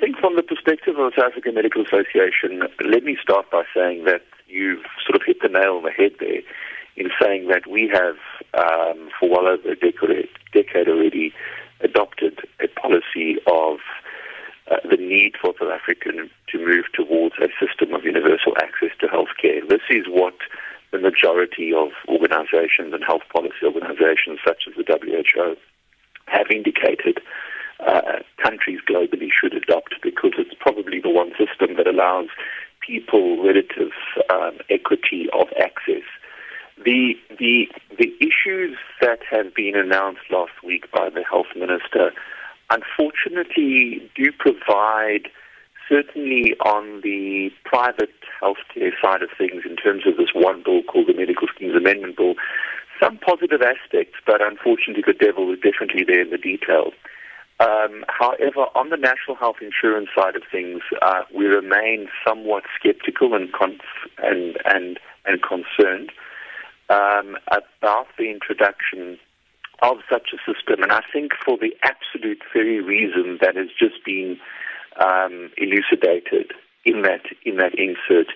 think from the perspective of the South African Medical Association, let me start by saying that you've sort of hit the nail on the head there in saying that we have, um, for well over a decade, decade already, adopted a policy of uh, the need for South Africa to move towards a system of universal access to healthcare. This is what the majority of organizations and health policy organizations such as the WHO have indicated uh, countries globally should adopt because it's probably the one system that allows people relative um, equity of access. The, the, the issues that have been announced last week by the health minister unfortunately do provide certainly on the private healthcare side of things in terms of this one bill called the Medical Schemes Amendment Bill, some positive aspects, but unfortunately the devil is definitely there in the details. Um, however, on the national health insurance side of things, uh, we remain somewhat skeptical and conf- and and and concerned um, about the introduction of such a system. And I think for the absolute very reason that has just been um, elucidated in that in that insert.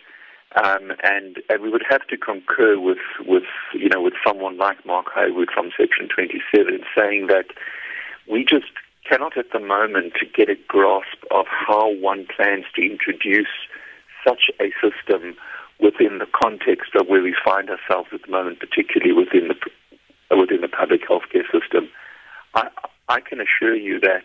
Um, and, and we would have to concur with, with, you know, with someone like Mark Heywood from Section 27 saying that we just cannot at the moment to get a grasp of how one plans to introduce such a system within the context of where we find ourselves at the moment, particularly within the within the public healthcare system. I, I can assure you that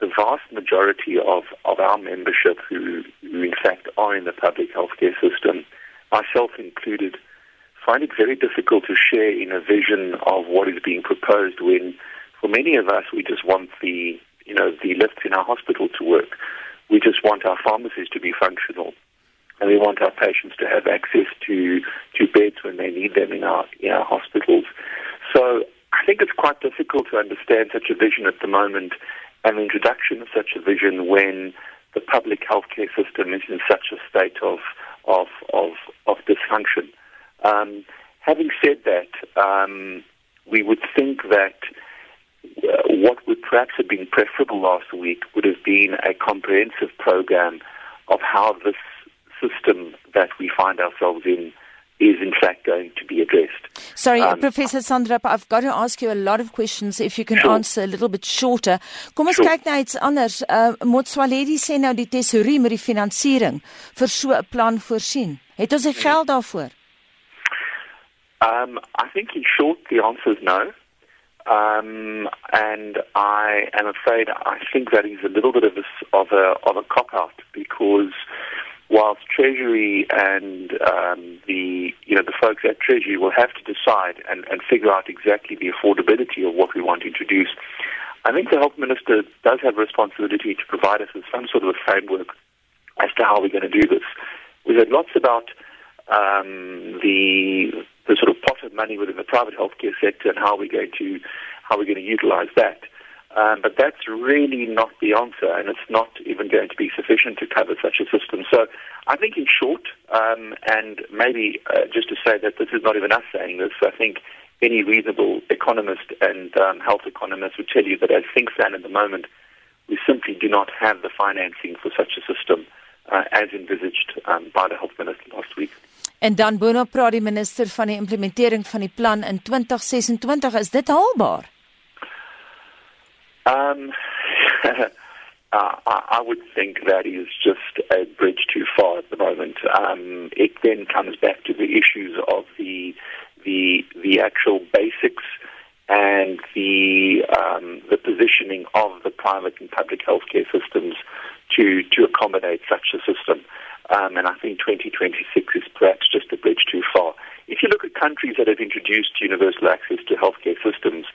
the vast majority of, of our membership who, who in fact are in the public healthcare system, myself included, find it very difficult to share in a vision of what is being proposed when for many of us we just want the you know the lifts in our hospital to work. We just want our pharmacies to be functional. And we want our patients to have access to, to beds when they need them in our in our hospitals. So I think it's quite difficult to understand such a vision at the moment and the introduction of such a vision when the public healthcare system is in such a state of of of, of dysfunction. Um, having said that, um, we would think that what would perhaps have been preferable last week would have been a comprehensive program of how this system that we find ourselves in is in fact going to be addressed. Sorry, um, Professor Sandrap, I've got to ask you a lot of questions if you can sure. answer a little bit shorter. Kom ons sure. kyk na iets anders. Uh Motsoaledi sê nou die tesorie met die finansiering vir so 'n plan voorsien. Het ons die geld daarvoor? Um I think in short the answer is no. Um, and I am afraid I think that is a little bit of a, of a, of a cop out because whilst Treasury and um, the you know the folks at Treasury will have to decide and, and figure out exactly the affordability of what we want to introduce, I think the health minister does have a responsibility to provide us with some sort of a framework as to how we're going to do this. We've lots about um, the the sort of pot of money within the private healthcare sector and how we're going to how we're going to utilize that. Um, but that's really not the answer, and it's not even going to be sufficient to cover such a system. So I think, in short, um, and maybe uh, just to say that this is not even us saying this, I think any reasonable economist and um, health economist would tell you that as things stand at the moment, we simply do not have the financing for such a system uh, as envisaged um, by the health minister last week. En dan boonop praat die minister van die implementering van die plan in 2026 is dit haalbaar? Um, I would think that is just a bridge too far at the moment. Um, it then comes back to the issues of the the the actual basics and the um, the positioning of the private and public healthcare systems to to accommodate such a system. Um, and I think 2026 is perhaps just a bridge too far. If you look at countries that have introduced universal access to healthcare systems,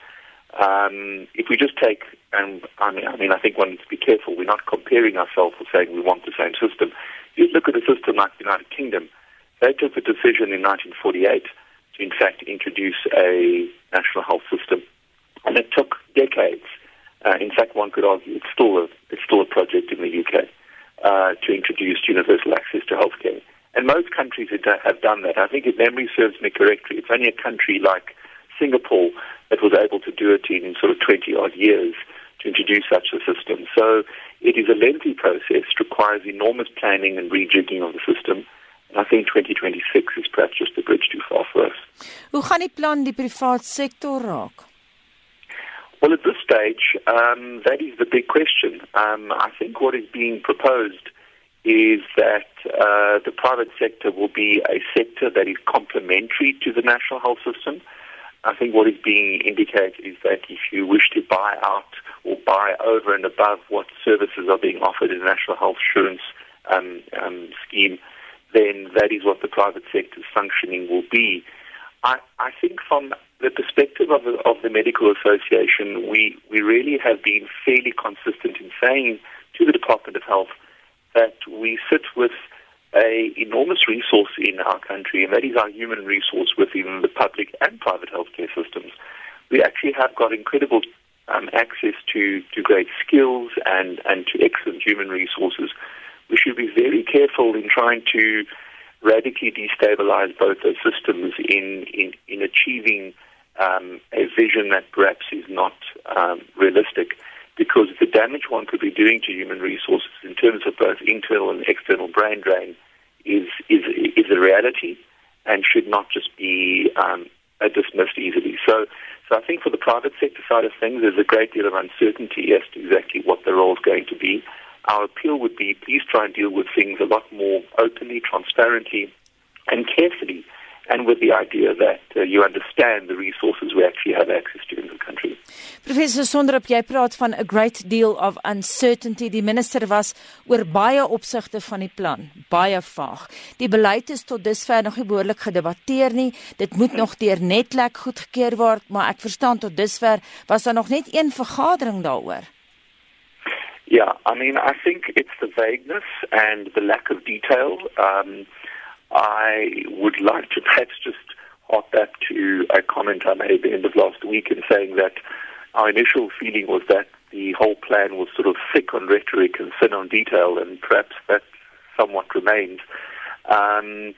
um, if we just take, and I mean, I mean, I think one needs to be careful. We're not comparing ourselves or saying we want the same system. You look at a system like the United Kingdom. They took the decision in 1948 to, in fact, introduce a national health system, and it took decades. Uh, in fact, one could argue it's still a it's still a project in the UK uh, to introduce universal access to healthcare. And most countries have done that. I think if memory serves me correctly, it's only a country like Singapore that was able to do it in sort of 20 odd years to introduce such a system. So it is a lengthy process, requires enormous planning and rejigging of the system. And I think 2026 is perhaps just a bridge too far for us. Hoe gaan die plan die privaat sektor raak? Well, at this stage, um, that is the big question. Um, I think what is being proposed is that uh, the private sector will be a sector that is complementary to the national health system. I think what is being indicated is that if you wish to buy out or buy over and above what services are being offered in the national health insurance um, um, scheme, then that is what the private sector's functioning will be. I, I think from the perspective of the, of the Medical Association, we, we really have been fairly consistent in saying to the Department of Health that we sit with a enormous resource in our country, and that is our human resource within the public and private healthcare systems. We actually have got incredible um, access to, to great skills and, and to excellent human resources. We should be very careful in trying to radically destabilize both those systems in, in, in achieving um, a vision that perhaps is not um, realistic because the damage one could be doing to human resources in terms of both internal and external brain drain is is is a reality and should not just be um, dismissed easily. So, so I think for the private sector side of things, there's a great deal of uncertainty as to exactly what the role is going to be. Our appeal would be please try and deal with things a lot more openly, transparently, and carefully and with the idea that uh, you understand the resources we actually have access to in the country. Professor Sonderop, jy praat van a great deal of uncertainty. Die minister was oor baie opsigte van die plan, baie vaag. Die beleid is tot dusver nog nie behoorlik gedebatteer nie. Dit moet nog deur netlek goedgekeur word, maar ek verstaan tot dusver was daar nog net een vergadering daaroor. Yeah, I mean, I think it's the vagueness and the lack of detail. Um, I would like to perhaps just hark back to a comment I made at the end of last week in saying that our initial feeling was that the whole plan was sort of thick on rhetoric and thin on detail, and perhaps that somewhat remains. Um,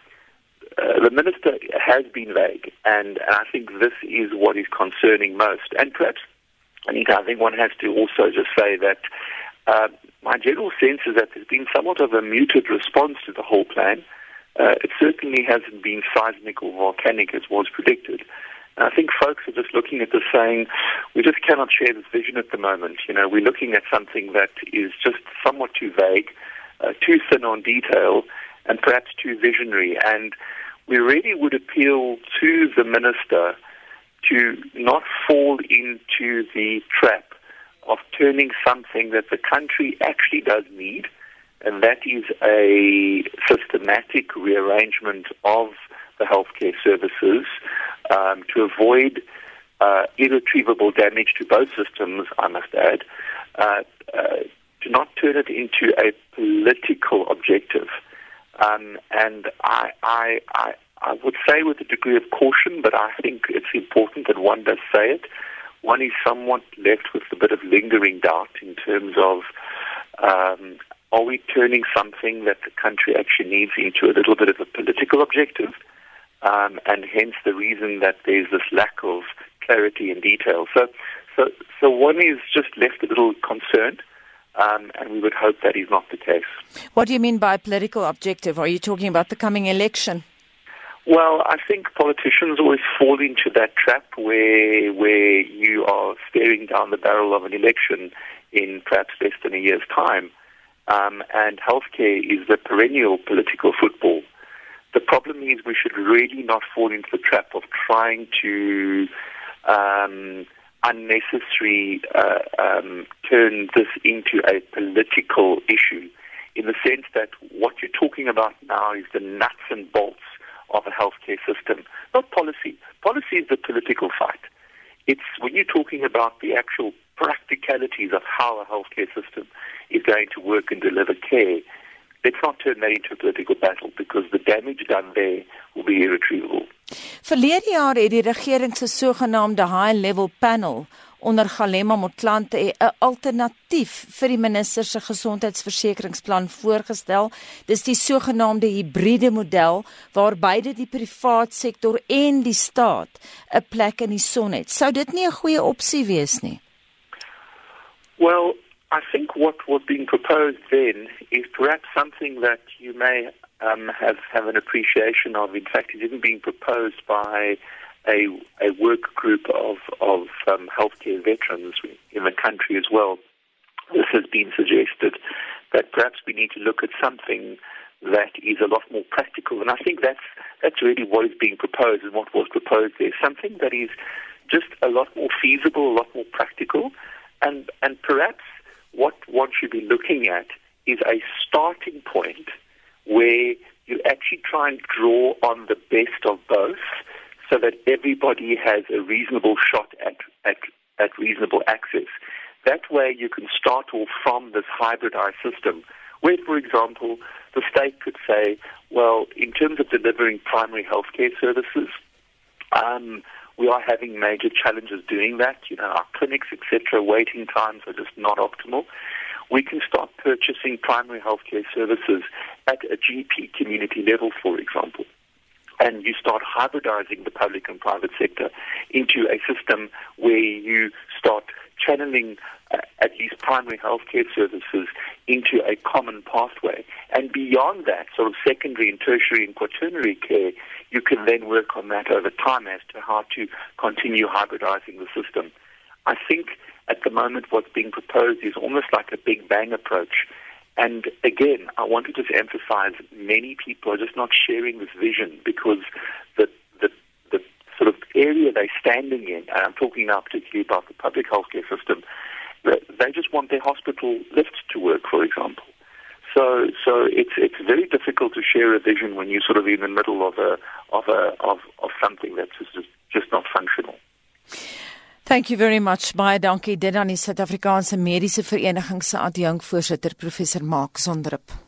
uh, the minister has been vague, and I think this is what is concerning most. And perhaps, Anita, I think one has to also just say that uh, my general sense is that there's been somewhat of a muted response to the whole plan. Uh, it certainly hasn't been seismic or volcanic as was predicted. And I think folks are just looking at this saying, we just cannot share this vision at the moment. You know, we're looking at something that is just somewhat too vague, uh, too thin on detail, and perhaps too visionary. And we really would appeal to the minister to not fall into the trap of turning something that the country actually does need and that is a systematic rearrangement of the healthcare services um, to avoid uh, irretrievable damage to both systems, I must add, uh, uh, to not turn it into a political objective. Um, and I, I, I, I would say with a degree of caution, but I think it's important that one does say it. One is somewhat left with a bit of lingering doubt in terms of um, are we turning something that the country actually needs into a little bit of a political objective? Um, and hence the reason that there's this lack of clarity and detail. So, so, so one is just left a little concerned, um, and we would hope that is not the case. What do you mean by political objective? Are you talking about the coming election? Well, I think politicians always fall into that trap where where you are staring down the barrel of an election in perhaps less than a year's time um, and healthcare is the perennial political football. The problem is we should really not fall into the trap of trying to um, unnecessarily uh, um, turn this into a political issue in the sense that what you're talking about now is the nuts and bolts of a healthcare system, not policy. Policy is the political fight. It's when you're talking about the actual practicalities of how a healthcare system is going to work and deliver care, let's not turn that into a political battle because the damage done there will be irretrievable. Verlede jaar het die regering se sogenaamde high level panel onder Galema Motlanthe 'n alternatief vir die minister se gesondheidsversekeringsplan voorgestel. Dis die sogenaamde hibriede model waar beide die privaat sektor en die staat 'n plek in die son het. Sou dit nie 'n goeie opsie wees nie? Well, I think what was being proposed then is perhaps something that you may um, have, have an appreciation of. In fact, it isn't being proposed by a, a work group of, of um, healthcare veterans in the country as well. This has been suggested that perhaps we need to look at something that is a lot more practical. And I think that's, that's really what is being proposed and what was proposed there. Something that is just a lot more feasible, a lot more practical, and, and perhaps what one should be looking at is a starting point where you actually try and draw on the best of both so that everybody has a reasonable shot at, at, at reasonable access. That way you can start off from this hybridized system where, for example, the state could say, well, in terms of delivering primary health care services, um, we are having major challenges doing that. You know, our clinics, etc., waiting times are just not optimal. We can start purchasing primary healthcare services at a GP community level, for example. And you start hybridizing the public and private sector into a system where you start channeling at least primary healthcare services into a common pathway. And beyond that, sort of secondary and tertiary and quaternary care, you can then work on that over time as to how to continue hybridizing the system. I think at the moment what's being proposed is almost like a big bang approach. And again, I want to just emphasize many people are just not sharing this vision because the, the, the sort of area they're standing in, and I'm talking now particularly about the public healthcare system, they just want their hospital lifts to work, for example. So, so it's it's very difficult to share a vision when you're sort of in the middle of a of a of of something that's just just not functional. Thank you very much. Baie dankie dit aan die Suid-Afrikaanse Mediese Vereniging se adjunkvoorsitter professor Mark Sondrup.